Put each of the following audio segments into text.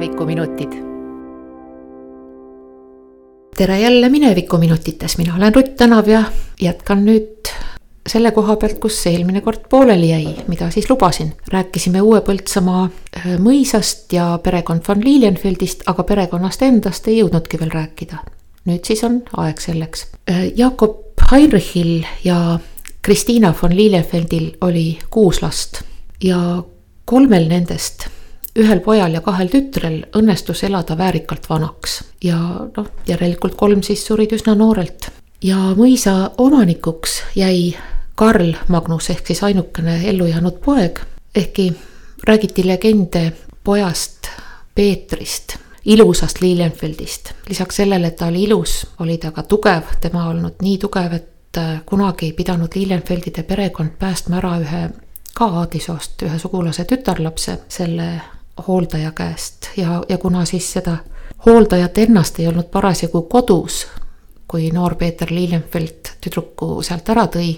minevikuminutid. tere jälle Minevikuminutites, mina olen Rutt Tänav ja jätkan nüüd selle koha pealt, kus eelmine kord pooleli jäi, mida siis lubasin. rääkisime Uue Põltsamaa äh, mõisast ja perekond von Lilienfeldist, aga perekonnast endast ei jõudnudki veel rääkida. nüüd siis on aeg selleks. Äh, Jakob Heinrichil ja Kristiina von Lilienfeldil oli kuus last ja kolmel nendest ühel pojal ja kahel tütrel õnnestus elada väärikalt vanaks ja noh, järelikult kolm siis surid üsna noorelt. ja mõisa omanikuks jäi Karl Magnus ehk siis ainukene ellu jäänud poeg, ehkki räägiti legende pojast Peetrist, ilusast Lilienfeldist. lisaks sellele, et ta oli ilus, oli ta ka tugev, tema olnud nii tugev, et kunagi ei pidanud Lilienfeldide perekond päästma ära ühe ka aadlisoost ühe sugulase tütarlapse selle hooldaja käest ja, ja kuna siis seda hooldajat ennast ei olnud parasjagu kodus, kui noor Peeter Lilienfeld tüdruku sealt ära tõi,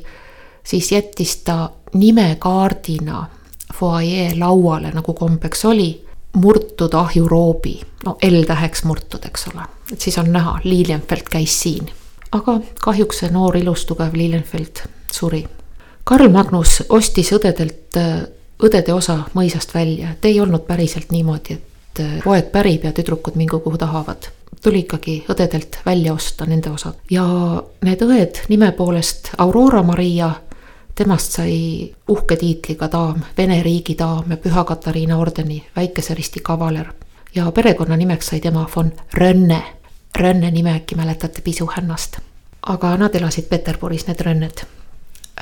siis jättis ta nimekaardina fuajee lauale, nagu kombeks oli, murtud ahjuroobi, no L-täheks murtud, eks ole, et siis on näha, Lilienfeld käis siin. aga kahjuks see noor ilus tugev Lilienfeld suri. Karl Magnus ostis õdedelt õdede osa mõisast välja, et ei olnud päriselt niimoodi, et äh, poeg pärib ja tüdrukud mingu kuhu tahavad. tuli ikkagi õdedelt välja osta nende osad ja need õed nime poolest Aurora Maria, temast sai uhke tiitliga daam, Vene riigi daam ja Püha Katariina ordeni väikese risti kavaler. ja perekonnanimeks sai tema von Rönne. Rönne nime äkki mäletate pisuhännast. aga nad elasid Peterburis, need Rönned.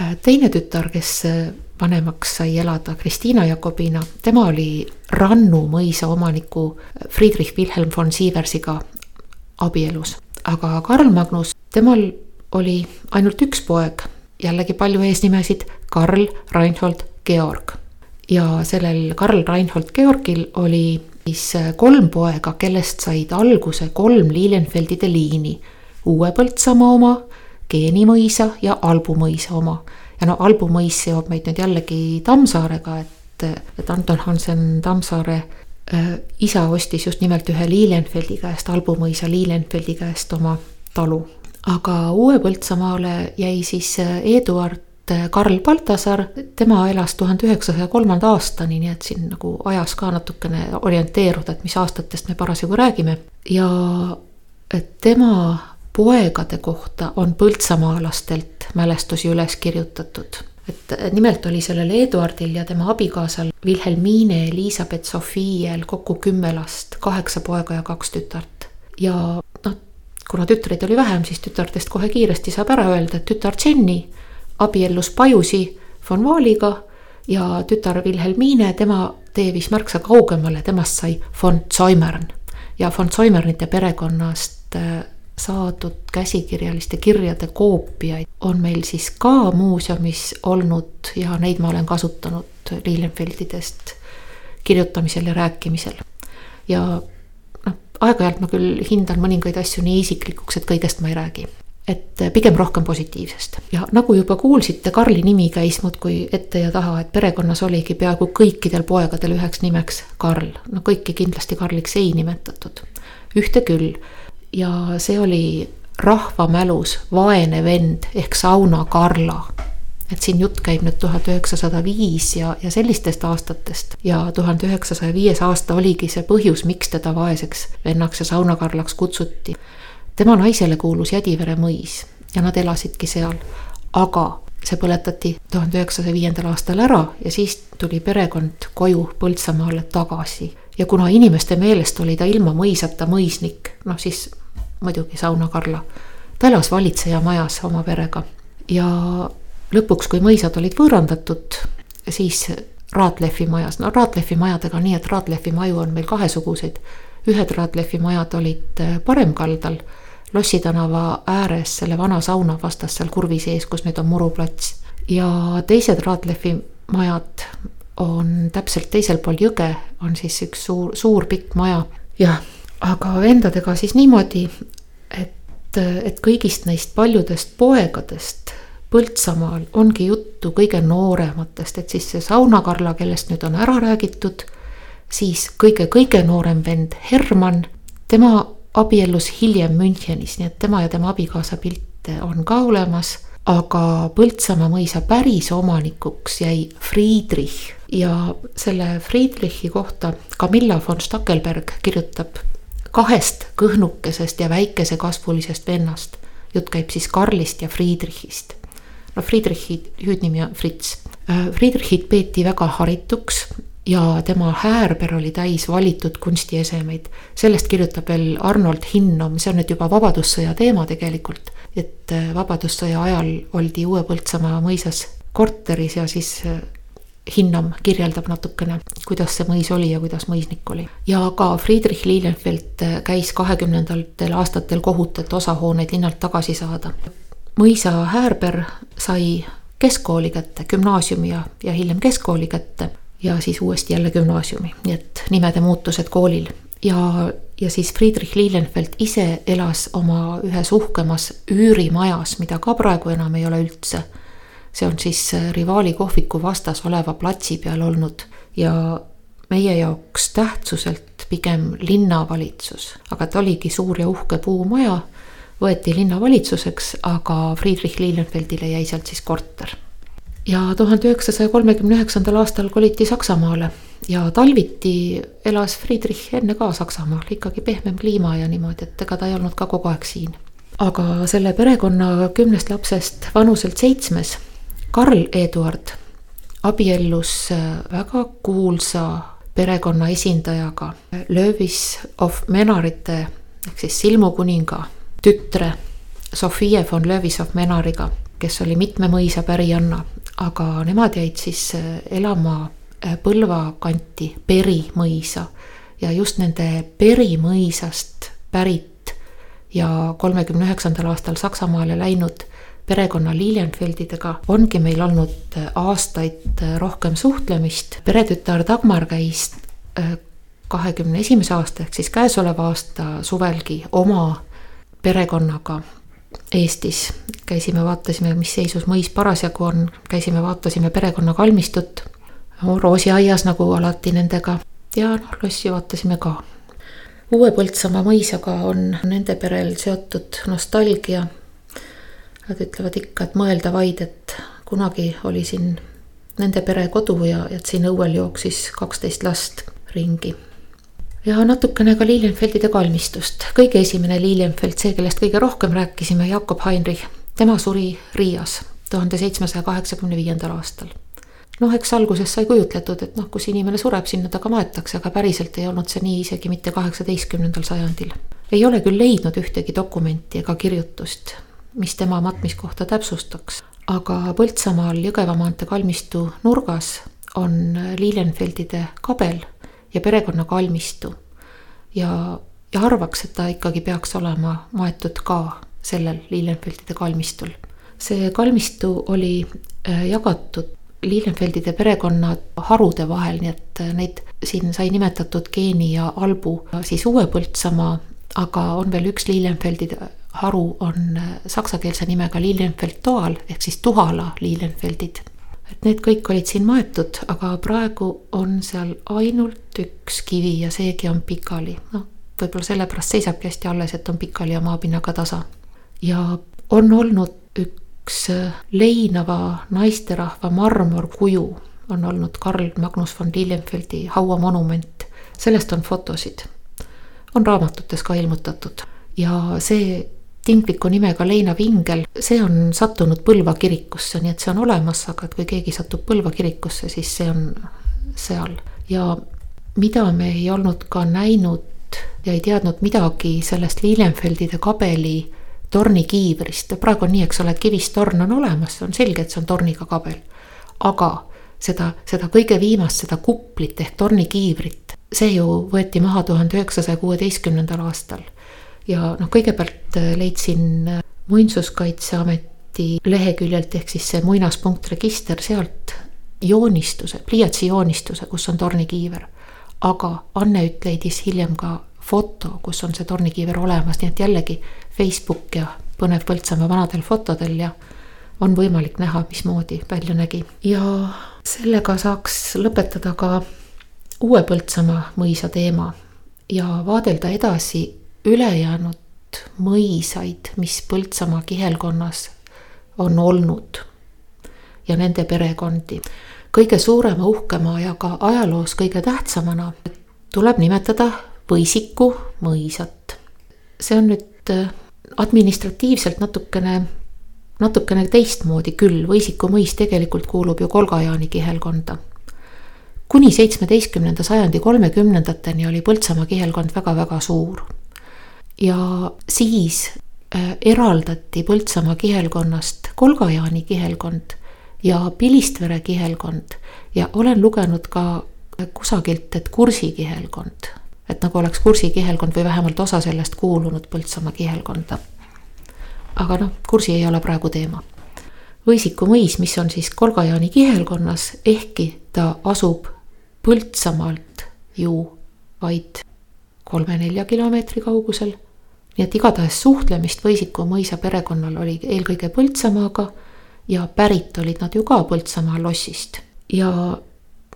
Äh, teine tütar, kes äh, vanemaks sai elada Kristiina Jakobina, tema oli Rannu mõisa omaniku Friedrich Wilhelm von Sieversiga abielus. aga Karl Magnus, temal oli ainult üks poeg, jällegi palju eesnimesid, Karl Reinhold Georg. ja sellel Karl Reinhold Georgil oli siis kolm poega, kellest said alguse kolm Lilienfeldide liini. Uue Põltsamaa oma, Geeni mõisa ja Albu mõisa oma ja no Albu mõis seob meid nüüd jällegi Tammsaarega, et, et Anton Hansen Tammsaare äh, isa ostis just nimelt ühe Lilienfeldi käest, Albu mõisa Lilienfeldi käest oma talu. aga Uue-Põltsamaale jäi siis äh, Eduard äh, Karl Baltasaar, tema elas tuhande üheksasaja kolmanda aastani, nii et siin nagu ajas ka natukene orienteeruda, et mis aastatest me parasjagu räägime. ja tema poegade kohta on põltsamaalastelt mälestusi üles kirjutatud. et nimelt oli sellel Eduardil ja tema abikaasal Wilhelmine Elizabeth Sofiel kokku kümme last, kaheksa poega ja kaks tütart. ja noh, kuna tütreid oli vähem, siis tütartest kohe kiiresti saab ära öelda, et tütar Jenny abiellus Pajusi von Vaaliga ja tütar Wilhelmine, tema tee viis märksa kaugemale, temast sai von Zoimern ja von Zoimernite perekonnast äh, saadud käsikirjaliste kirjade koopiaid on meil siis ka muuseumis olnud ja neid ma olen kasutanud Lilienfeldidest kirjutamisel ja rääkimisel. ja noh, aeg-ajalt ma küll hindan mõningaid asju nii isiklikuks, et kõigest ma ei räägi et pigem rohkem positiivsest ja nagu juba kuulsite, Karli nimi käis muudkui ette ja taha, et perekonnas oligi peaaegu kõikidel poegadel üheks nimeks Karl. no kõiki kindlasti Karliks ei nimetatud, ühte küll ja see oli rahvamälus vaene vend ehk sauna Karla. et siin jutt käib nüüd tuhat üheksasada viis ja, ja sellistest aastatest ja tuhande üheksasaja viies aasta oligi see põhjus, miks teda vaeseks vennaks ja sauna Karlaks kutsuti. tema naisele kuulus Jädivere mõis ja nad elasidki seal, aga see põletati tuhande üheksasaja viiendal aastal ära ja siis tuli perekond koju Põltsamaale tagasi. Ja kuna inimeste meelest oli ta ilma mõisata mõisnik, noh siis muidugi Sauna Karla. ta elas valitseja majas oma perega ja lõpuks, kui mõisad olid võõrandatud, siis Raatlehvi majas, no Raatlehvi majadega nii, et Raatlehvi maju on meil kahesuguseid. ühed Raatlehvi majad olid äh, paremkaldal, Lossi tänava ääres selle vana sauna vastas seal kurvi sees, kus nüüd on muruplats. ja teised Raatlehvi majad on täpselt teisel pool jõge, on siis üks suur, suur pikk maja. jah, aga vendadega siis niimoodi, et, et kõigist neist paljudest poegadest Põltsamaal ongi juttu kõige noorematest, et siis see Sauna-Karla, kellest nüüd on ära räägitud, siis kõige-kõige noorem vend Herman, tema abiellus hiljem Münchenis, nii et tema ja tema abikaasa pilte on ka olemas aga Põltsamaa mõisa päris omanikuks jäi Friedrich ja selle Friedrichi kohta Camilla von Stackelberg kirjutab kahest kõhnukesest ja väikesekasvulisest vennast. jutt käib siis Karlist ja Friedrichist. no Friedrichi hüüdnimi on Fritz. Äh, Friedrichit peeti väga harituks ja tema häärber oli täis valitud kunstiesemeid. sellest kirjutab veel Arnold Hinnom, see on nüüd juba Vabadussõja teema tegelikult. Et äh, Vabadussõja ajal oldi Uue-Põltsamaa mõisas korteris ja siis äh, Hinnom kirjeldab natukene, kuidas see mõis oli ja kuidas mõisnik oli. ja ka Friedrich Lilienfeld äh, käis kahekümnendatel aastatel kohut, et osa hooneid linnalt tagasi saada. mõisa häärber sai keskkooli kätte, gümnaasiumi ja, ja hiljem keskkooli kätte ja siis uuesti jälle gümnaasiumi, nii et nimede muutused koolil. Ja, ja siis Friedrich Lilienfeld ise elas oma ühes uhkemas üürimajas, mida ka praegu enam ei ole üldse. see on siis rivaali kohviku vastas oleva platsi peal olnud. Ja meie jaoks tähtsuselt pigem linnavalitsus, aga ta oligi suur ja uhke puumaja, võeti linnavalitsuseks, aga Friedrich Lilienfeldile jäi sealt siis korter. Ja tuhande üheksasaja kolmekümne üheksandal aastal koliti Saksamaale ja talviti elas Friedrich enne ka Saksamaal, ikkagi pehmem kliima ja niimoodi, et ega ta ei olnud ka kogu aeg siin. aga selle perekonna kümnest lapsest vanuselt seitsmes, Karl Eduard abiellus äh, väga kuulsa perekonna esindajaga, Löövis of Menarite ehk siis silmukuninga tütre Sofie von Löövis of Menariga, kes oli mitme mõisa pärijanna aga nemad jäid siis äh, elama Põlva kanti Peri mõisa ja just nende Peri mõisast pärit ja kolmekümne üheksandal aastal Saksamaale läinud perekonna Lilienfeldidega ongi meil olnud äh, aastaid rohkem suhtlemist. peretütar Dagmar käis kahekümne esimese aasta ehk siis käesoleva aasta suvelgi oma perekonnaga Eestis. käisime, vaatasime, mis seisus mõis parasjagu on, käisime, vaatasime perekonna kalmistut. Roosiaias nagu alati nendega ja noh, lossi vaatasime ka. Uue-Põltsamaa mõisaga on nende perel seotud nostalgia. Nad ütlevad ikka, et mõelda vaid, et kunagi oli siin nende pere kodu ja, et siin õuel jooksis kaksteist last ringi ja natukene ka Lilienfeldide kalmistust. kõige esimene Lilienfeld, see, kellest kõige rohkem rääkisime, Jakob Heinrich. tema suri Riias tuhande seitsmesaja kaheksakümne viiendal aastal. Noh, eks alguses sai kujutletud, et noh, kus inimene sureb, sinna ta ka maetakse, aga päriselt ei olnud see nii isegi mitte kaheksateistkümnendal sajandil. ei ole küll leidnud ühtegi dokumenti ega kirjutust, mis tema matmiskohta täpsustaks, aga Põltsamaal Jõgeva maantee kalmistu nurgas on Lilienfeldide kabel ja perekonna kalmistu. ja, ja arvaks, et ta ikkagi peaks olema maetud ka sellel Lilienfeldide kalmistul. see kalmistu oli äh, jagatud Lilienfeldide perekonna harude vahel, nii et äh, neid siin sai nimetatud Geeni ja Albu, siis Uue-Põltsamaa, aga on veel üks Lilienfeldide haru on äh, saksakeelse nimega Lilienfeld-Toal ehk siis Tuhala Lilienfeldid et need kõik olid siin maetud, aga praegu on seal ainult üks kivi ja seegi on pikali, noh, võib-olla sellepärast seisabki hästi alles, et on pikali ja maapinnaga tasa. ja on olnud üks leinava naisterahva marmorkuju, on olnud Karl Magnus von Lilienfeldi hauamonument, sellest on fotosid, on raamatutes ka ilmutatud. Ja see tingliku nimega Leina Vingel, see on sattunud Põlva kirikusse, nii et see on olemas, aga et kui keegi satub Põlva kirikusse, siis see on seal. ja mida me ei olnud ka näinud ja ei teadnud midagi sellest Lilienfeldide kabeli tornikiivrist, praegu on nii, eks ole, et kivist torn on olemas, on selge, et see on torniga kabel. aga seda, seda kõige viimast, seda kuplit ehk tornikiivrit, see ju võeti maha tuhande üheksasaja kuueteistkümnendal aastal ja noh, kõigepealt äh, leidsin äh, muinsuskaitseameti leheküljelt ehk siis see muinaspunktregister, sealt joonistuse, pliiatsi joonistuse, kus on tornikiiver. aga Anne Ütt leidis hiljem ka foto, kus on see tornikiiver olemas, nii et jällegi Facebook ja põnev Põltsamaa vanadel fotodel ja on võimalik näha, mismoodi välja nägi. ja sellega saaks lõpetada ka Uue Põltsamaa mõisa teema ja vaadelda edasi ülejäänud mõisaid, mis Põltsamaa kihelkonnas on olnud ja nende perekondi. kõige suurema, uhkema ja ka ajaloos kõige tähtsamana tuleb nimetada Võisiku mõisat. see on nüüd äh, administratiivselt natukene, natukene teistmoodi küll, Võisiku mõis tegelikult kuulub ju Kolga-Jaani kihelkonda kuni seitsmeteistkümnenda sajandi kolmekümnendateni oli Põltsamaa kihelkond väga-väga suur. ja siis äh, eraldati Põltsamaa kihelkonnast Kolga-Jaani kihelkond ja Pilistvere kihelkond ja olen lugenud ka kusagilt, et Kursi kihelkond. Et nagu oleks Kursi kihelkond või vähemalt osa sellest kuulunud Põltsamaa kihelkonda. aga noh, Kursi ei ole praegu teema. Võisiku mõis, mis on siis Kolga-Jaani kihelkonnas, ehkki ta asub Põltsamaalt ju vaid kolme-nelja kilomeetri kaugusel. nii et igatahes suhtlemist Võisiku mõisa perekonnal oli eelkõige Põltsamaaga ja pärit olid nad ju ka Põltsamaa lossist. ja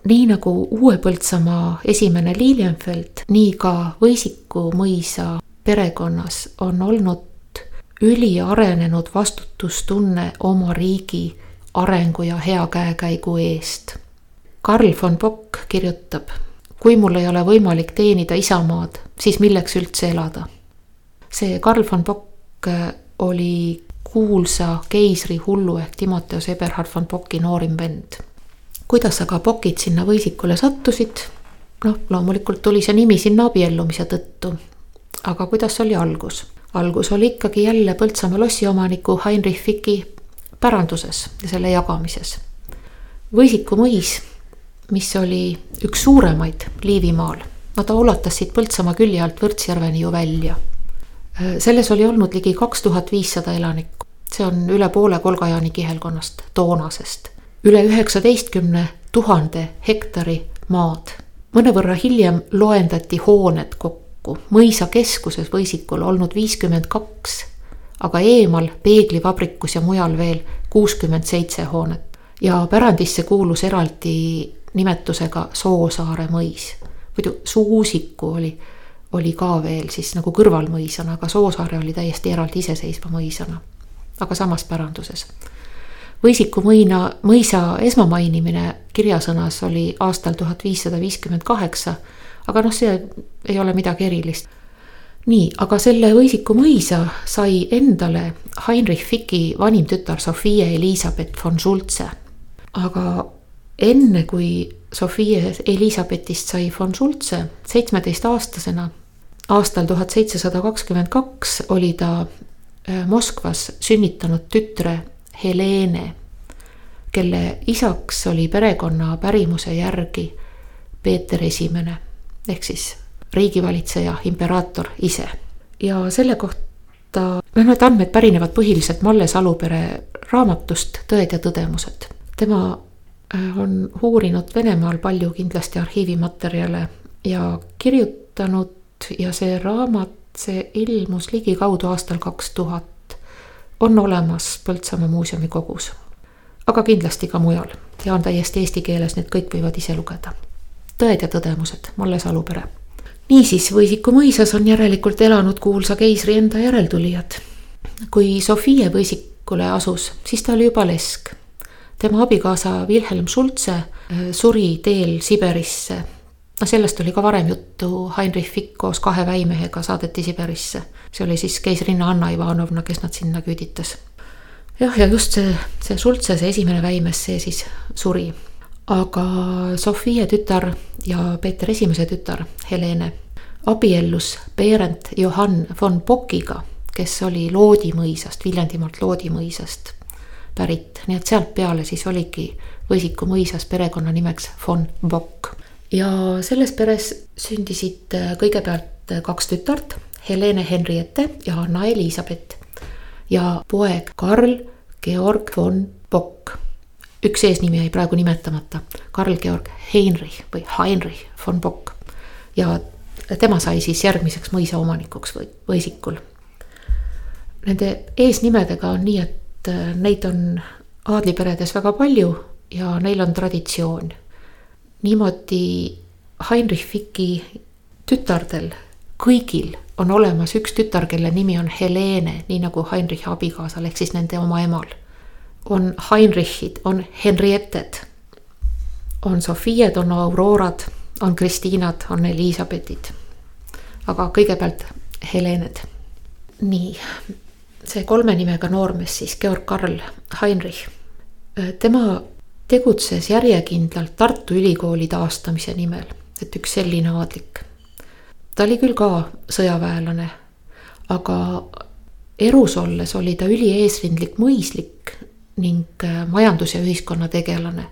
nii nagu Uue Põltsamaa esimene Lilienfeld, nii ka Võisiku mõisa perekonnas on olnud üliarenenud vastutustunne oma riigi arengu ja hea käekäigu eest Karl von Bock kirjutab, kui mul ei ole võimalik teenida isamaad, siis milleks üldse elada? see Karl von Bock äh, oli kuulsa keisri hullu ehk Timoteus Eberhard von Bocki noorim vend. Kuidas aga Bockid sinna võisikule sattusid? noh, loomulikult tuli see nimi sinna abiellumise tõttu. aga kuidas oli algus? algus oli ikkagi jälle Põltsamaa lossiomaniku Heinrich Ficki päranduses ja selle jagamises. Võisiku mõis mis oli üks suuremaid Liivimaal. no ta ulatas siit Põltsamaa külje alt Võrtsjärveni ju välja. Selles oli olnud ligi kaks tuhat viissada elanikku, see on üle poole Kolga-Jaani kihelkonnast, toonasest. Üle üheksateistkümne tuhande hektari maad. mõnevõrra hiljem loendati hooned kokku, mõisa keskuses Võisikul olnud viiskümmend kaks, aga eemal peeglivabrikus ja mujal veel kuuskümmend seitse hoonet ja pärandisse kuulus eraldi nimetusega Soosaare mõis. muidu Suusiku oli, oli ka veel siis nagu kõrvalmõisana, aga Soosaare oli täiesti eraldi iseseisva mõisana. aga samas päranduses. Võisiku mõina, mõisa esmamainimine kirjasõnas oli aastal tuhat viissada viiskümmend kaheksa, aga noh, see ei ole midagi erilist nii, aga selle Võisiku mõisa sai endale Heinrich Ficki vanim tütar Sofia Elizabeth von Schulze. aga enne kui Sofia Elizabethist sai von Schulze seitsmeteistaastasena, aastal tuhat seitsesada kakskümmend kaks oli ta äh, Moskvas sünnitanud tütre Helene, kelle isaks oli perekonna pärimuse järgi Peeter Esimene ehk siis riigivalitseja, imperaator ise. ja selle kohta, noh need andmed pärinevad põhiliselt Malle Salupere raamatust Tõed ja tõdemused. tema Äh, on uurinud Venemaal palju kindlasti arhiivimaterjale ja kirjutanud ja see raamat, see ilmus ligikaudu aastal kaks tuhat. On olemas Põltsamaa muuseumi kogus. aga kindlasti ka mujal ja on täiesti eesti keeles, need kõik võivad ise lugeda. tõed ja tõdemused, Malle Salupere. niisiis, Võisiku mõisas on järelikult elanud kuulsa keisri enda järeltulijad. kui Sofia Võisikule asus, siis ta oli juba lesk tema abikaasa Wilhelm Schulze äh, suri teel Siberisse. No sellest oli ka varem juttu, Heinrich Fick koos kahe väimehega saadeti Siberisse. see oli siis keisrinna Anna Ivanovna, kes nad sinna küüditas. jah, ja just see, see Schulze, see esimene väimes, see siis suri. aga Sofia tütar ja Peeter Esimese tütar Helene abiellus Berend Johann von Bockiga, kes oli Loodi mõisast, Viljandimaalt Loodi mõisast pärit, nii et sealt peale siis oligi Võisiku mõisas perekonnanimeks von Bock. Ja selles peres sündisid äh, kõigepealt äh, kaks tütart, Helene Henriette ja Anna Elizabeth ja poeg Karl Georg von Bock. üks eesnimi jäi praegu nimetamata, Karl Georg Heinrich või Heinrich von Bock ja tema sai siis järgmiseks mõisa omanikuks või Võisikul. Nende eesnimedega on nii, et et äh, neid on aadliperedes väga palju ja neil on traditsioon. Niimoodi Heinrich Ficki tütardel, kõigil on olemas üks tütar, kelle nimi on Helene, nii nagu Heinrichi abikaasal ehk siis nende oma emal. on Heinrichid, on Henrietted, on Sofied, on Aurorad, on Kristiinad, on Elizabethid. aga kõigepealt Helened. nii, see kolme nimega noormees siis, Georg Karl Heinrich. tema tegutses järjekindlalt Tartu Ülikooli taastamise nimel, et üks selline aadlik. ta oli küll ka sõjaväelane, aga erus olles oli ta ülieesrindlik mõislik ning äh, majandus- ja ühiskonnategelane.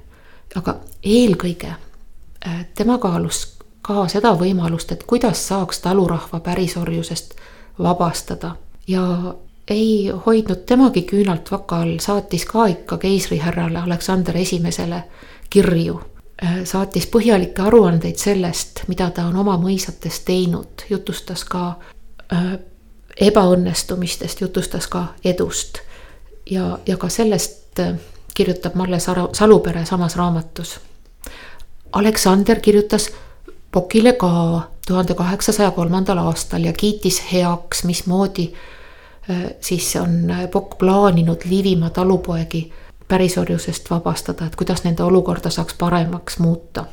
aga eelkõige äh, tema kaalus ka seda võimalust, et kuidas saaks talurahva pärisorjusest vabastada ja ei hoidnud temagi küünalt vaka all, saatis ka ikka keisrihärrale Aleksander Esimesele kirju. Äh, saatis põhjalikke aruandeid sellest, mida ta on oma mõisates teinud, jutustas ka äh, ebaõnnestumistest, jutustas ka edust. ja, ja ka sellest äh, kirjutab Malle Salupere samas raamatus. Aleksander kirjutas Pokile ka tuhande kaheksasaja kolmandal aastal ja kiitis heaks, mismoodi siis on äh, Pokk plaaninud Liivimaa talupoegi pärisorjusest vabastada, et kuidas nende olukorda saaks paremaks muuta.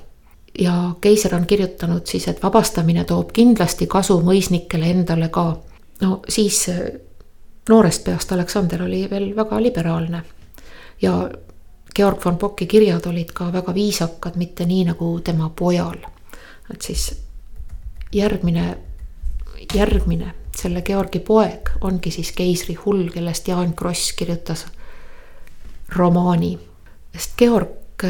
ja keiser on kirjutanud siis, et vabastamine toob kindlasti kasu mõisnikele endale ka. no siis äh, noorest peast Aleksander oli veel väga liberaalne ja Georg von Pocki kirjad olid ka väga viisakad, mitte nii nagu tema pojal. et siis järgmine, järgmine selle Georgi poeg ongi siis keisri hull, kellest Jaan Kross kirjutas romaani. sest Georg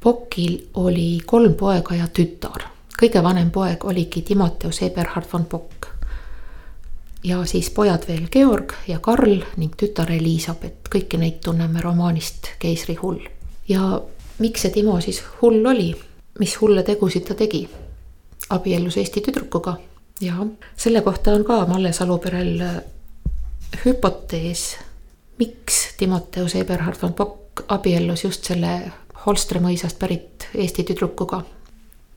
Pokil oli kolm poega ja tütar. kõige vanem poeg oligi Timoteus Eberhard von Pokk. ja siis pojad veel Georg ja Karl ning tütar Elizabeth, kõiki neid tunneme romaanist Keisri hull. ja miks see Timo siis hull oli, mis hulle tegusid ta tegi? abiellus Eesti tüdrukuga ja selle kohta on ka Malle Saluperel äh, hüpotees, miks Timoteus Eberhard von Bock abiellus just selle Holstre mõisast pärit Eesti tüdrukuga.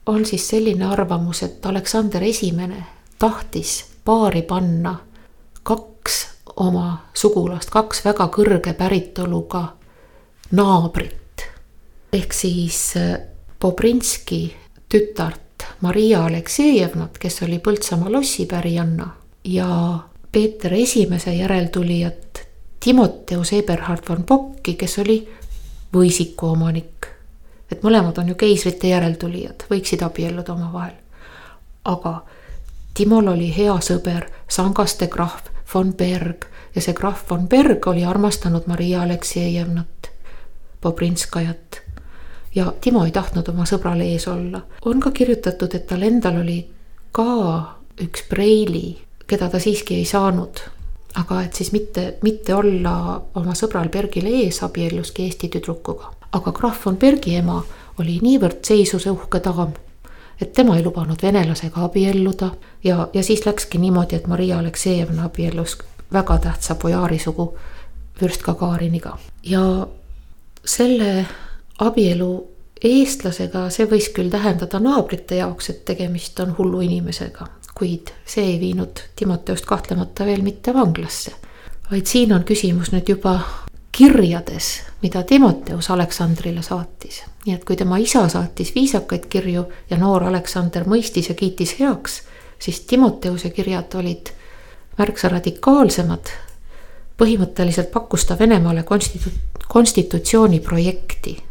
on siis selline arvamus, et Aleksander Esimene tahtis paari panna kaks oma sugulast, kaks väga kõrge päritoluga naabrit. ehk siis Bobrinski äh, tütart Maria Aleksejevnat, kes oli Põltsamaa lossipärijanna ja Peeter Esimese järeltulijat Timoteus Eberhard von Bocki, kes oli võisiku omanik. et mõlemad on ju keisrite järeltulijad, võiksid abielluda omavahel. aga Timol oli hea sõber, sangaste krahv von Berg ja see krahv von Berg oli armastanud Maria Aleksejevnat, Bobrinskajat ja Timo ei tahtnud oma sõbrale ees olla. on ka kirjutatud, et tal endal oli ka üks preili, keda ta siiski ei saanud. aga et siis mitte, mitte olla oma sõbral Bergil ees, abielluski Eesti tüdrukuga. aga krahv von Bergi ema oli niivõrd seisuse uhke daam, et tema ei lubanud venelasega abielluda ja, ja siis läkski niimoodi, et Maria Aleksejevna abiellus väga tähtsa bojaarisugu vürst Gagariniga ja selle abielu eestlasega, see võis küll tähendada naabrite jaoks, et tegemist on hullu inimesega, kuid see ei viinud Timoteust kahtlemata veel mitte vanglasse. vaid siin on küsimus nüüd juba kirjades, mida Timoteus Aleksandrile saatis. nii et kui tema isa saatis viisakaid kirju ja noor Aleksander mõistis ja kiitis heaks, siis Timoteuse kirjad olid märksa radikaalsemad. põhimõtteliselt pakkus ta Venemaale konstitu-, konstitutsiooni projekti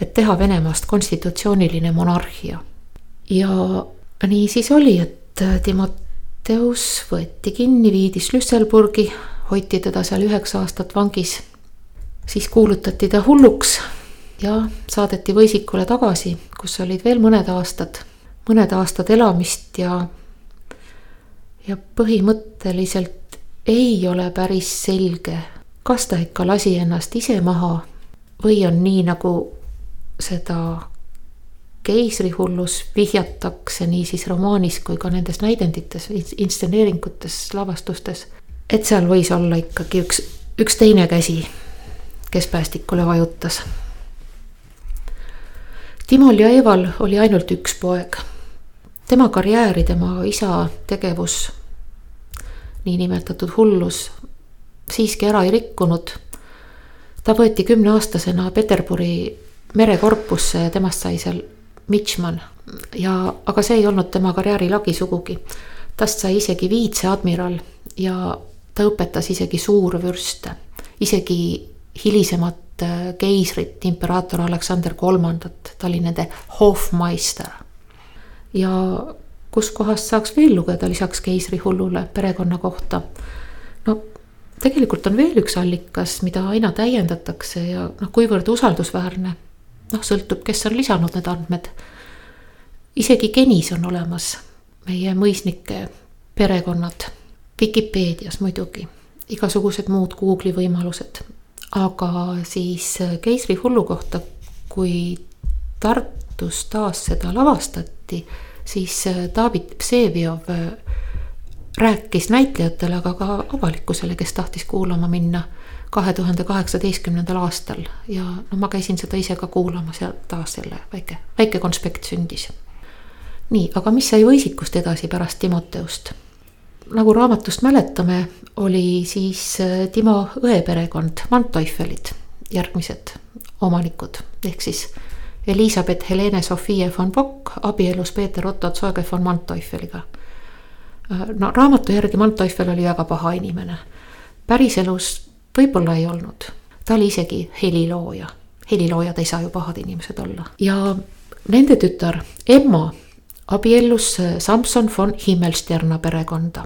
et teha Venemaast konstitutsiooniline monarhia. ja nii siis oli, et Timoteus võeti kinni, viidi Schlüsselburgi, hoiti teda seal üheksa aastat vangis. siis kuulutati ta hulluks ja saadeti Võisikule tagasi, kus olid veel mõned aastad, mõned aastad elamist ja, ja põhimõtteliselt ei ole päris selge, kas ta ikka lasi ennast ise maha või on nii, nagu seda keisrihullus vihjatakse nii siis romaanis kui ka nendes näidendites, instseneeringutes, lavastustes. et seal võis olla ikkagi üks, üks teine käsi, kes päästikule vajutas. Timol ja Eeval oli ainult üks poeg. tema karjääri, tema isa tegevus, niinimetatud hullus, siiski ära ei rikkunud. ta võeti kümneaastasena Peterburi merekorpusse ja temast sai seal Mitchman ja, aga see ei olnud tema karjääri lagi sugugi. tast sai isegi viitseadmiral ja ta õpetas isegi suurvürste, isegi hilisemat äh, keisrit, imperaator Aleksander Kolmandat, ta oli nende hofmeister. ja kuskohast saaks veel lugeda lisaks keisrihullule perekonna kohta? no tegelikult on veel üks allikas, mida aina täiendatakse ja noh, kuivõrd usaldusväärne. Noh, sõltub, kes on lisanud need andmed. isegi genis on olemas meie mõisnike perekonnad Vikipeedias muidugi, igasugused muud Google'i võimalused. aga siis äh, keisrihullu kohta, kui Tartus taas seda lavastati, siis äh, David Vseviov äh, rääkis näitlejatele, aga ka avalikkusele, kes tahtis kuulama minna kahe tuhande kaheksateistkümnendal aastal ja no ma käisin seda ise ka kuulamas ja taas jälle väike, väike konspekt sündis. nii, aga mis sai Võisikust edasi pärast Timoteust? nagu raamatust mäletame, oli siis äh, Timo õe perekond, Manteufelid, järgmised omanikud, ehk siis Elizabeth Helene Sofie von Bock abielus Peeter Otto Zoege von Manteufeliga. Äh, no raamatu järgi Manteufel oli väga paha inimene. päriselus võib-olla ei olnud, ta oli isegi helilooja, heliloojad ei saa ju pahad inimesed olla ja nende tütar Emma abiellus äh, Samson von Himmelsterna perekonda,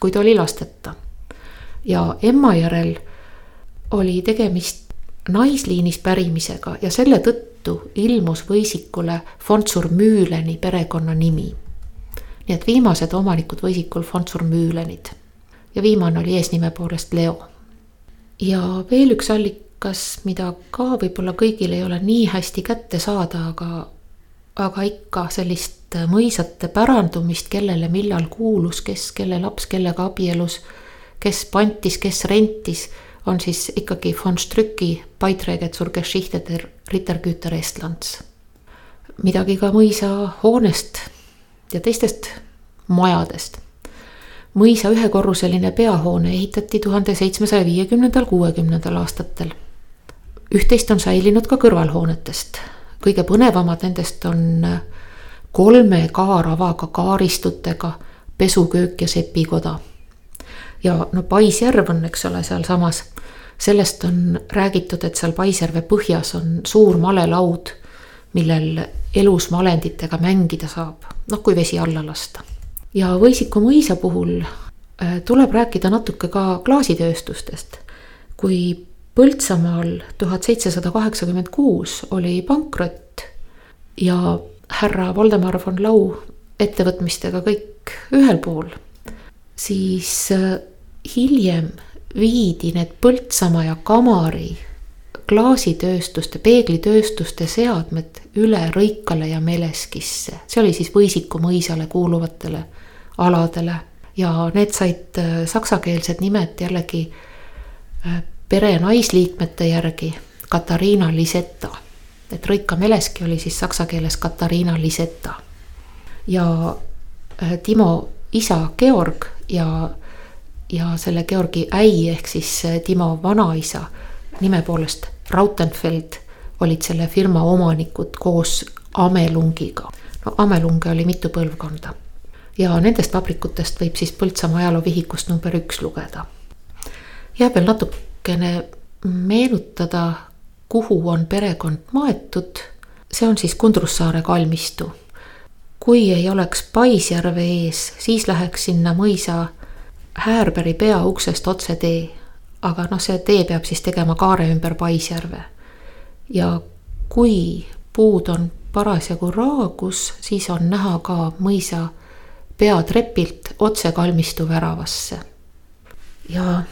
kuid oli lasteta. ja emma järel oli tegemist naisliinist pärimisega ja selle tõttu ilmus Võisikule Fontsur Müüleni perekonnanimi. nii et viimased omanikud Võisikul Fontsur Müülenid ja viimane oli eesnime poolest Leo. Ja veel üks allikas, mida ka võib-olla kõigil ei ole nii hästi kätte saada, aga aga ikka sellist mõisate pärandumist, kellele millal kuulus, kes, kelle laps kellega abielus, kes pantis, kes rentis, on siis ikkagi von Strücki Beiträge zur Geschichte der Rittergüter Estlands. midagi ka mõisa hoonest ja teistest majadest. Mõisa ühekorruseline peahoone ehitati tuhande seitsmesaja viiekümnendal, kuuekümnendal aastatel. üht-teist on säilinud ka kõrvalhoonetest kõige põnevamad nendest on kolme kaaravaga kaaristutega pesuköök ja sepikoda. ja no Paisjärv on, eks ole, sealsamas, sellest on räägitud, et seal Paisjärve põhjas on suur malelaud, millel elus malenditega mängida saab, noh kui vesi alla lasta. Ja Võisiku mõisa puhul äh, tuleb rääkida natuke ka klaasitööstustest. kui Põltsamaal tuhat seitsesada kaheksakümmend kuus oli pankrot ja härra Voldemar von Lau ettevõtmistega kõik ühel pool, siis äh, hiljem viidi need Põltsamaa ja Kamari klaasitööstuste, peeglitööstuste seadmed üle Rõikale ja Meleskisse. see oli siis Võisiku mõisale kuuluvatele aladele ja need said äh, saksakeelsed nimed jällegi äh, pere naisliikmete järgi Katariina Liseta. et Rõika Meleski oli siis saksa keeles Katariina Liseta. ja äh, Timo isa Georg ja, ja selle Georgi äi ehk siis Timo vanaisa nime poolest Rautenfeld olid selle firma omanikud koos Amelungiga. no Amelunge oli mitu põlvkonda ja nendest vabrikutest võib siis Põltsamaa ajaloovihikust number üks lugeda. jääb veel natuke natukene meenutada, kuhu on perekond maetud, see on siis Kundrussaare kalmistu. kui ei oleks Paisjärve ees, siis läheks sinna mõisa Häärbergi peauksest otse tee. aga noh, see tee peab siis tegema kaare ümber Paisjärve. ja kui puud on parasjagu raagus, siis on näha ka mõisa peatrepilt otse kalmistu väravasse. ja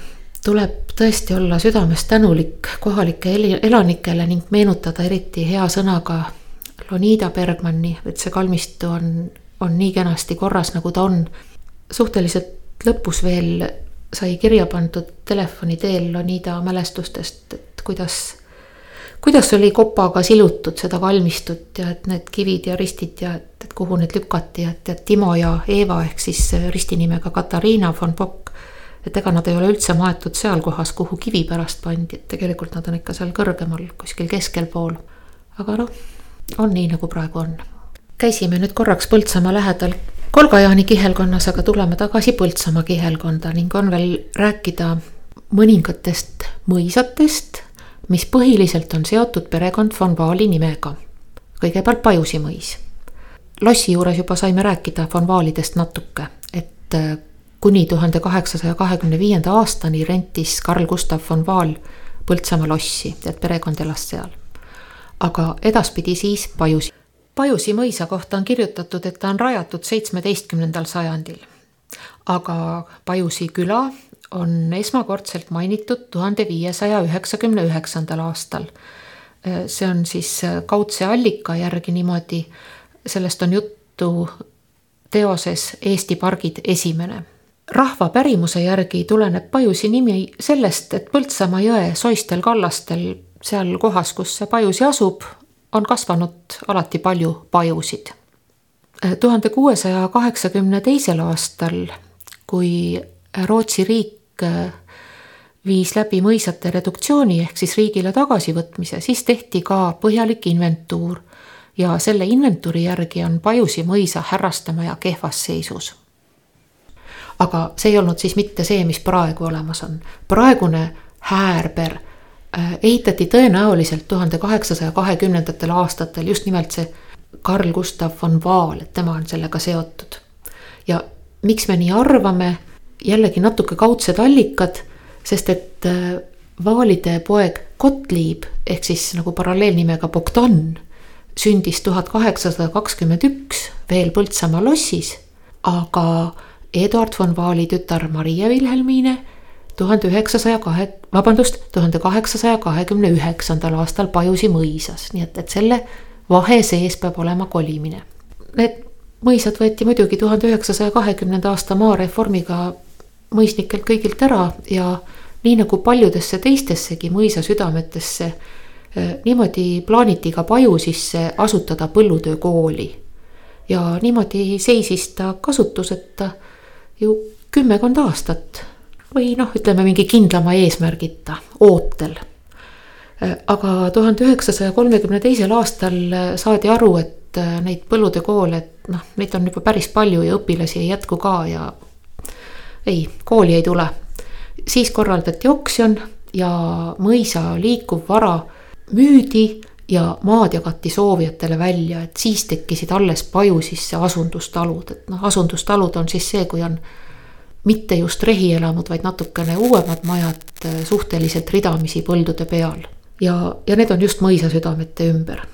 tuleb tõesti olla südamest tänulik kohalike elanikele ning meenutada eriti hea sõnaga Lonida Bergmanni, et see kalmistu on, on nii kenasti korras, nagu ta on. suhteliselt lõpus veel sai kirja pandud telefoni teel Lonida mälestustest, et kuidas, kuidas oli kopaga silutud seda kalmistut ja et need kivid ja ristid ja et, et kuhu need lükati, et, et Timo ja Eeva ehk siis ristinimega Katariina von Bock. et ega nad ei ole üldse maetud seal kohas, kuhu kivi pärast pandi, et tegelikult nad on ikka seal kõrgemal, kuskil keskel pool. aga noh, on nii, nagu praegu on. käisime nüüd korraks Põltsamaa lähedal Kolga-Jaani kihelkonnas, aga tuleme tagasi Põltsamaa kihelkonda ning on veel rääkida mõningatest mõisatest mis põhiliselt on seotud perekond von Vaali nimega. kõigepealt Pajusi mõis. lossi juures juba saime rääkida von Vaalidest natuke, et äh, kuni tuhande kaheksasaja kahekümne viienda aastani rentis Carl Gustav von Vaal Põltsamaa lossi, et perekond elas seal. aga edaspidi siis Pajusi. Pajusi mõisa kohta on kirjutatud, et ta on rajatud seitsmeteistkümnendal sajandil. aga Pajusi küla on esmakordselt mainitud tuhande viiesaja üheksakümne üheksandal aastal. see on siis kaudse allika järgi niimoodi, sellest on juttu teoses Eesti pargid esimene. rahva pärimuse järgi tuleneb Pajusi nimi sellest, et Põltsamaa jõe soistel kallastel, seal kohas, kus see Pajusi asub, on kasvanud alati palju pajusid. tuhande kuuesaja kaheksakümne teisel aastal, kui Rootsi riik Äh, viis läbi mõisate reduktsiooni ehk siis riigile tagasivõtmise, siis tehti ka põhjalik inventuur ja selle inventuuri järgi on Pajusi mõisa härrastamaja kehvas seisus. aga see ei olnud siis mitte see, mis praegu olemas on. praegune häärber äh, ehitati tõenäoliselt tuhande kaheksasaja kahekümnendatel aastatel just nimelt see Carl Gustav von Vaal, et tema on sellega seotud. ja miks me nii arvame jällegi natuke kaudsed allikad, sest et äh, Vaalide poeg Gottlieb ehk siis nagu paralleelnimega Bogdan sündis tuhat kaheksasada kakskümmend üks veel Põltsamaa lossis, aga Eduard von Vaali tütar Maria Wilhelmine tuhande üheksasaja kahe, vabandust, tuhande kaheksasaja kahekümne üheksandal aastal Pajusi mõisas, nii et, et selle vahe sees peab olema kolimine. Need mõisad võeti muidugi tuhande üheksasaja kahekümnenda aasta maareformiga mõisnikelt kõigilt ära ja nii nagu paljudesse teistessegi mõisa südametesse, eh, niimoodi plaaniti ka Pajusisse asutada põllutöökooli. ja niimoodi seisis ta kasutuseta ju kümmekond aastat või noh, ütleme mingi kindlama eesmärgita, ootel. Eh, aga tuhande üheksasaja kolmekümne teisel aastal eh, saadi aru, et neid põllutöökoole, et noh, neid on juba päris palju ja õpilasi ei jätku ka ja ei, kooli ei tule. siis korraldati oksjon ja mõisa liikuv vara müüdi ja maad jagati soovijatele välja, et siis tekkisid alles Pajusisse asundustalud, et noh, asundustalud on siis see, kui on mitte just rehielamud, vaid natukene uuemad majad äh, suhteliselt ridamisi põldude peal. ja, ja need on just mõisasüdamete ümber.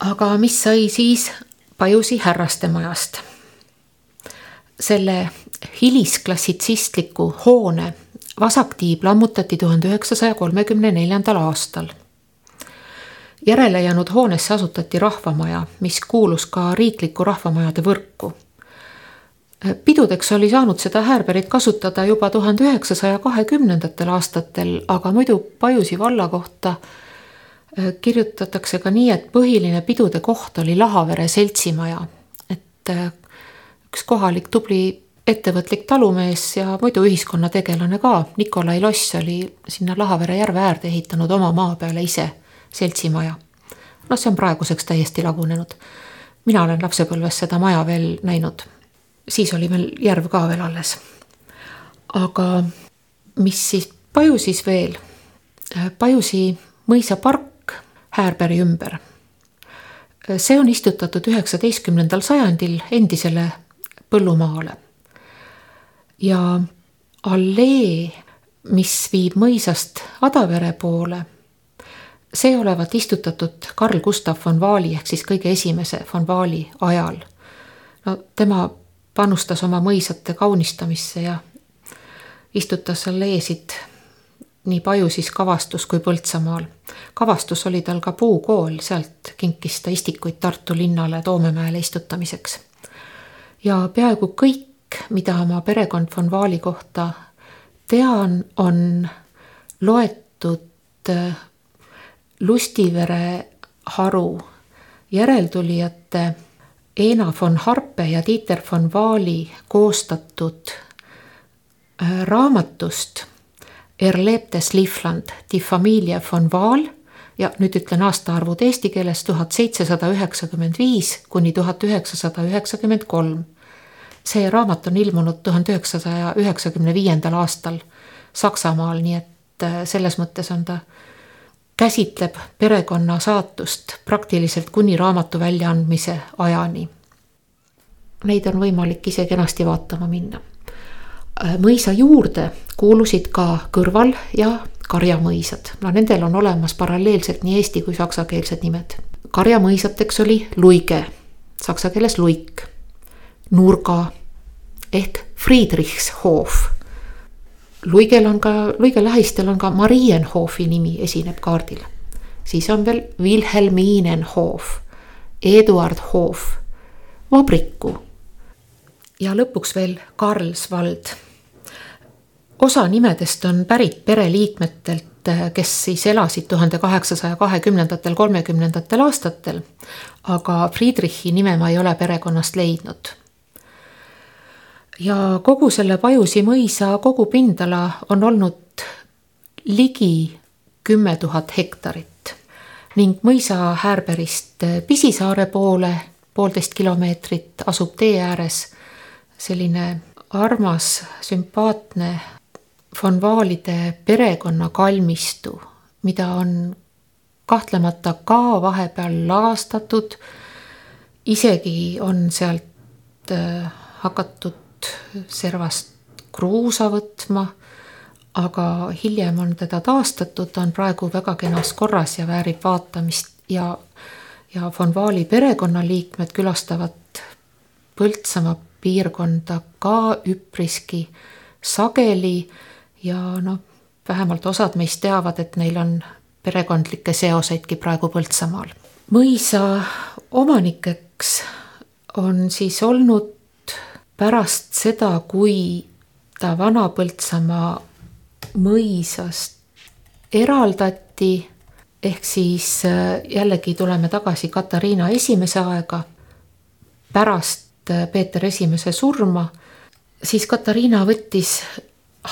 aga mis sai siis Pajusi härrastemajast? Selle hilisklassitsistliku hoone vasaktiib lammutati tuhande üheksasaja kolmekümne neljandal aastal. järele jäänud hoonesse asutati rahvamaja, mis kuulus ka riikliku rahvamajade võrku. pidudeks oli saanud seda häärberit kasutada juba tuhande üheksasaja kahekümnendatel aastatel, aga muidu Pajusi valla kohta äh, kirjutatakse ka nii, et põhiline pidude koht oli Lahavere seltsimaja, et äh, üks kohalik tubli ettevõtlik talumees ja muidu ühiskonnategelane ka, Nikolai Loss oli sinna Lahavere järve äärde ehitanud oma maa peale ise seltsimaja. noh, see on praeguseks täiesti lagunenud. mina olen lapsepõlves seda maja veel näinud. siis oli meil järv ka veel alles. aga mis siis Pajusis veel? Pajusi mõisapark Häärbergi ümber. see on istutatud üheksateistkümnendal sajandil endisele põllumaale ja allee, mis viib mõisast Adavere poole, see olevat istutatud Carl Gustav von Vaali ehk siis kõige esimese von Vaali ajal. no tema panustas oma mõisate kaunistamisse ja istutas alleesid nii Pajusis Kavastus kui Põltsamaal. Kavastus oli tal ka puukool, sealt kinkis ta istikuid Tartu linnale Toomemäele istutamiseks. Ja peaaegu kõik mida ma perekond von Vaali kohta tean, on loetud äh, Lustivere haru järeltulijate Eena von Harpe ja Dieter von Vaali koostatud äh, raamatust Erlebtes Livland, Die Familie von Vaal ja nüüd ütlen aastaarvud eesti keeles tuhat seitsesada üheksakümmend viis kuni tuhat üheksasada üheksakümmend kolm. see raamat on ilmunud tuhande üheksasaja üheksakümne viiendal aastal Saksamaal, nii et äh, selles mõttes on ta, käsitleb perekonna saatust praktiliselt kuni raamatu väljaandmise ajani. Neid on võimalik ise kenasti vaatama minna. Äh, mõisa juurde kuulusid ka kõrval ja karjamõisad, no nendel on olemas paralleelselt nii eesti kui saksakeelsed nimed. karjamõisateks oli luige, saksa keeles luik, nurga ehk Friedrichshof. luigel on ka, luige lähistel on ka Marienhofi nimi esineb kaardil. siis on veel Wilhelminenhof, Eduard Hof, vabriku ja lõpuks veel Karlsvald osa nimedest on pärit pereliikmetelt, kes siis elasid tuhande kaheksasaja kahekümnendatel, kolmekümnendatel aastatel. aga Friedrichi nime ma ei ole perekonnast leidnud. ja kogu selle Pajusi mõisa kogupindala on olnud ligi kümme tuhat hektarit ning mõisa Häärberist Pisisaare poole poolteist kilomeetrit asub tee ääres selline armas, sümpaatne von Vaalide perekonna kalmistu, mida on kahtlemata ka vahepeal lagastatud. isegi on sealt äh, hakatud servast kruusa võtma. aga hiljem on teda taastatud, ta on praegu väga kenas korras ja väärib vaatamist ja, ja von Vaali perekonnaliikmed külastavad Põltsamaa piirkonda ka üpriski sageli ja noh, vähemalt osad meist teavad, et neil on perekondlikke seoseidki praegu Põltsamaal. mõisa omanikeks on siis olnud pärast seda, kui ta Vana-Põltsamaa mõisast eraldati, ehk siis äh, jällegi tuleme tagasi Katariina esimese aega, pärast äh, Peeter Esimese surma, siis Katariina võttis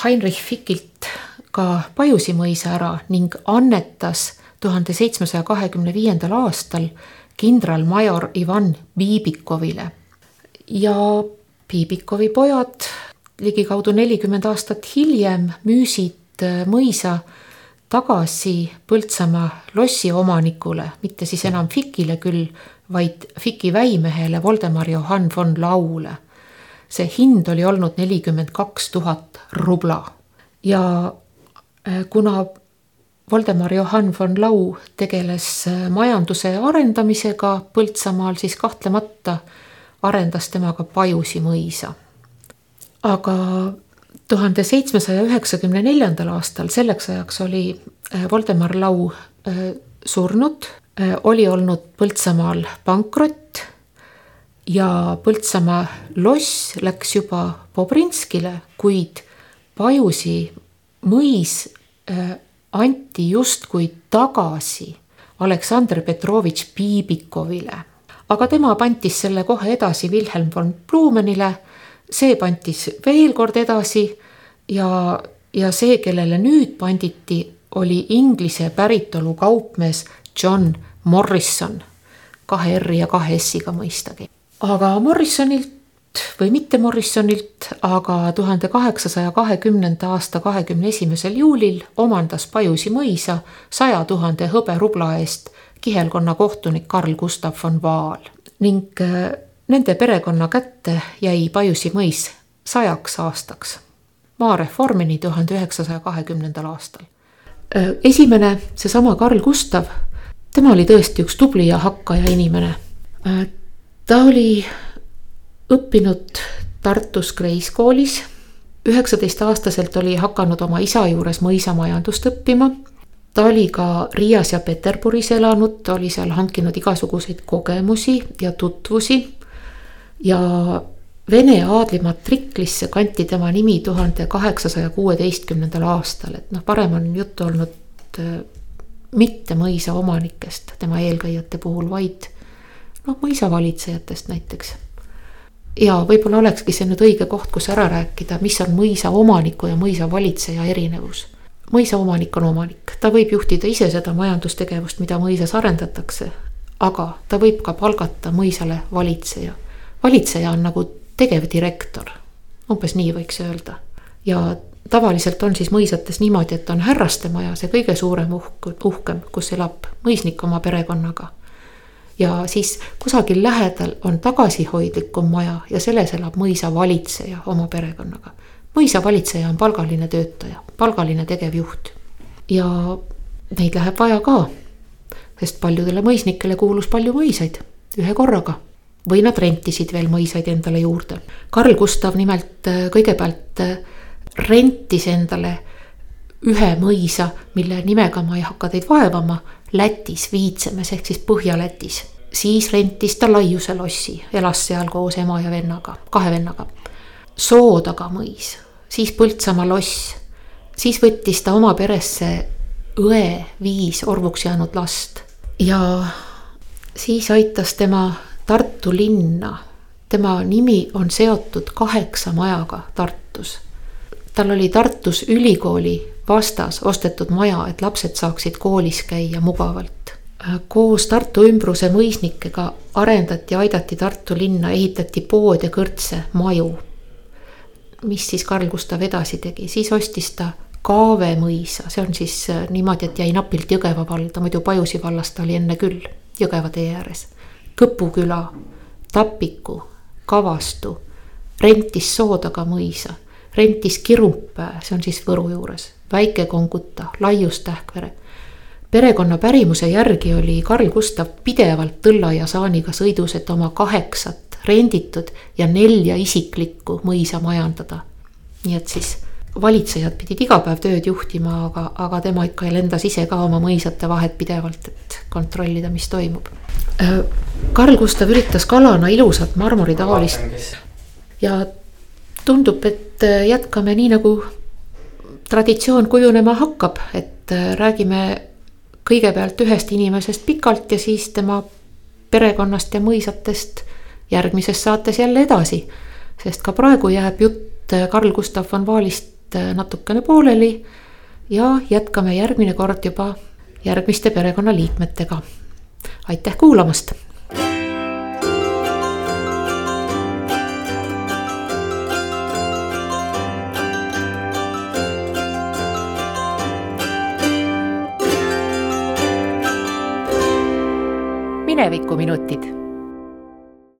Heinrich Fickilt ka Pajusi mõisa ära ning annetas tuhande seitsmesaja kahekümne viiendal aastal kindralmajor Ivan Biibikovile. ja Biibikovi pojad ligikaudu nelikümmend aastat hiljem müüsid mõisa tagasi Põltsamaa lossi omanikule, mitte siis enam Fikile küll, vaid Fiki väimehele Voldemar Johann von Laule see hind oli olnud nelikümmend kaks tuhat rubla ja äh, kuna Voldemar Johann von Lau tegeles äh, majanduse arendamisega Põltsamaal, siis kahtlemata arendas tema ka Pajusi mõisa. aga tuhande seitsmesaja üheksakümne neljandal aastal, selleks ajaks oli äh, Voldemar Lau surnud, oli olnud Põltsamaal pankrott ja Põltsamaa loss läks juba Bobrinskile, kuid Pajusi mõis äh, anti justkui tagasi Aleksandr Petrovitš Piibikovile. aga tema pantis selle kohe edasi Wilhelm von Blumenile, see pantis veel kord edasi ja, ja see, kellele nüüd panditi, oli Inglise päritolu kaupmees John Morrison, kahe R-i ja kahe S-iga mõistagi aga Morrisonilt või mitte Morrisonilt, aga tuhande kaheksasaja kahekümnenda aasta kahekümne esimesel juulil omandas Pajusi mõisa saja tuhande hõberubla eest kihelkonna kohtunik Karl Gustav von Vaal ning äh, nende perekonna kätte jäi Pajusi mõis sajaks aastaks, maareformini tuhande üheksasaja kahekümnendal aastal. Äh, esimene, seesama Karl Gustav, tema oli tõesti üks tubli ja hakkaja inimene äh, ta oli õppinud Tartus Kreis koolis. üheksateistaastaselt oli hakanud oma isa juures mõisamajandust õppima. ta oli ka Riias ja Peterburis elanud, ta oli seal hankinud igasuguseid kogemusi ja tutvusi. ja Vene aadli matriklisse kanti tema nimi tuhande kaheksasaja kuueteistkümnendal aastal, et noh, varem on juttu olnud äh, mitte mõisa omanikest tema eelkäijate puhul, vaid noh, mõisavalitsejatest näiteks. ja võib-olla olekski see nüüd õige koht, kus ära rääkida, mis on mõisa omaniku ja mõisavalitseja erinevus. mõisaomanik on omanik, ta võib juhtida ise seda majandustegevust, mida mõisas arendatakse, aga ta võib ka palgata mõisale valitseja. valitseja on nagu tegevdirektor, umbes nii võiks öelda ja tavaliselt on siis mõisates niimoodi, et on härraste maja, see kõige suurem uhk, uhkem, kus elab mõisnik oma perekonnaga. Ja siis kusagil lähedal on tagasihoidlikum maja ja selles elab mõisavalitseja oma perekonnaga. mõisavalitseja on palgaline töötaja, palgaline tegevjuht. ja neid läheb vaja ka, sest paljudele mõisnikele kuulus palju mõisaid ühe korraga või nad rentisid veel mõisaid endale juurde. Karl Gustav nimelt äh, kõigepealt äh, rentis endale ühe mõisa, mille nimega ma ei hakka teid vaevama, Lätis, Viitsemes ehk siis Põhja-Lätis. siis rentis ta Laiuse lossi, elas seal koos ema ja vennaga, kahe vennaga. Soodaga mõis, siis Põltsamaa loss, siis võttis ta oma peresse õe viis orvuks jäänud last ja siis aitas tema Tartu linna. tema nimi on seotud kaheksa majaga Tartus tal oli Tartus ülikooli vastas ostetud maja, et lapsed saaksid koolis käia mugavalt. koos Tartu ümbruse mõisnikega arendati, aidati Tartu linna, ehitati poode, kõrtse, maju. mis siis Karl Gustav edasi tegi, siis ostis ta Kaave mõisa, see on siis äh, niimoodi, et jäi napilt Jõgeva valda, muidu Pajusi vallas ta oli enne küll, Jõgeva tee ääres. Kõpu küla, Tapiku, Kavastu, rentis Soodaga mõisa rentis Kirumpää, see on siis Võru juures, Väike-Konguta, Laius-Tähkvere. perekonna pärimuse järgi oli Karl Gustav pidevalt Tõlla ja Saaniga sõidus, et oma kaheksat renditud ja nelja isiklikku mõisa majandada. nii et siis valitsejad pidid iga päev tööd juhtima, aga, aga tema ikka lendas ise ka oma mõisate vahet pidevalt, et kontrollida, mis toimub. Karl Gustav üritas kalana ilusat marmoritaolist ja tundub, et äh, jätkame nii, nagu traditsioon kujunema hakkab, et äh, räägime kõigepealt ühest inimesest pikalt ja siis tema perekonnast ja mõisatest järgmises saates jälle edasi. sest ka praegu jääb jutt äh, Karl Gustav von Vaalist natukene pooleli ja jätkame järgmine kord juba järgmiste perekonnaliikmetega. aitäh kuulamast minevikuminutid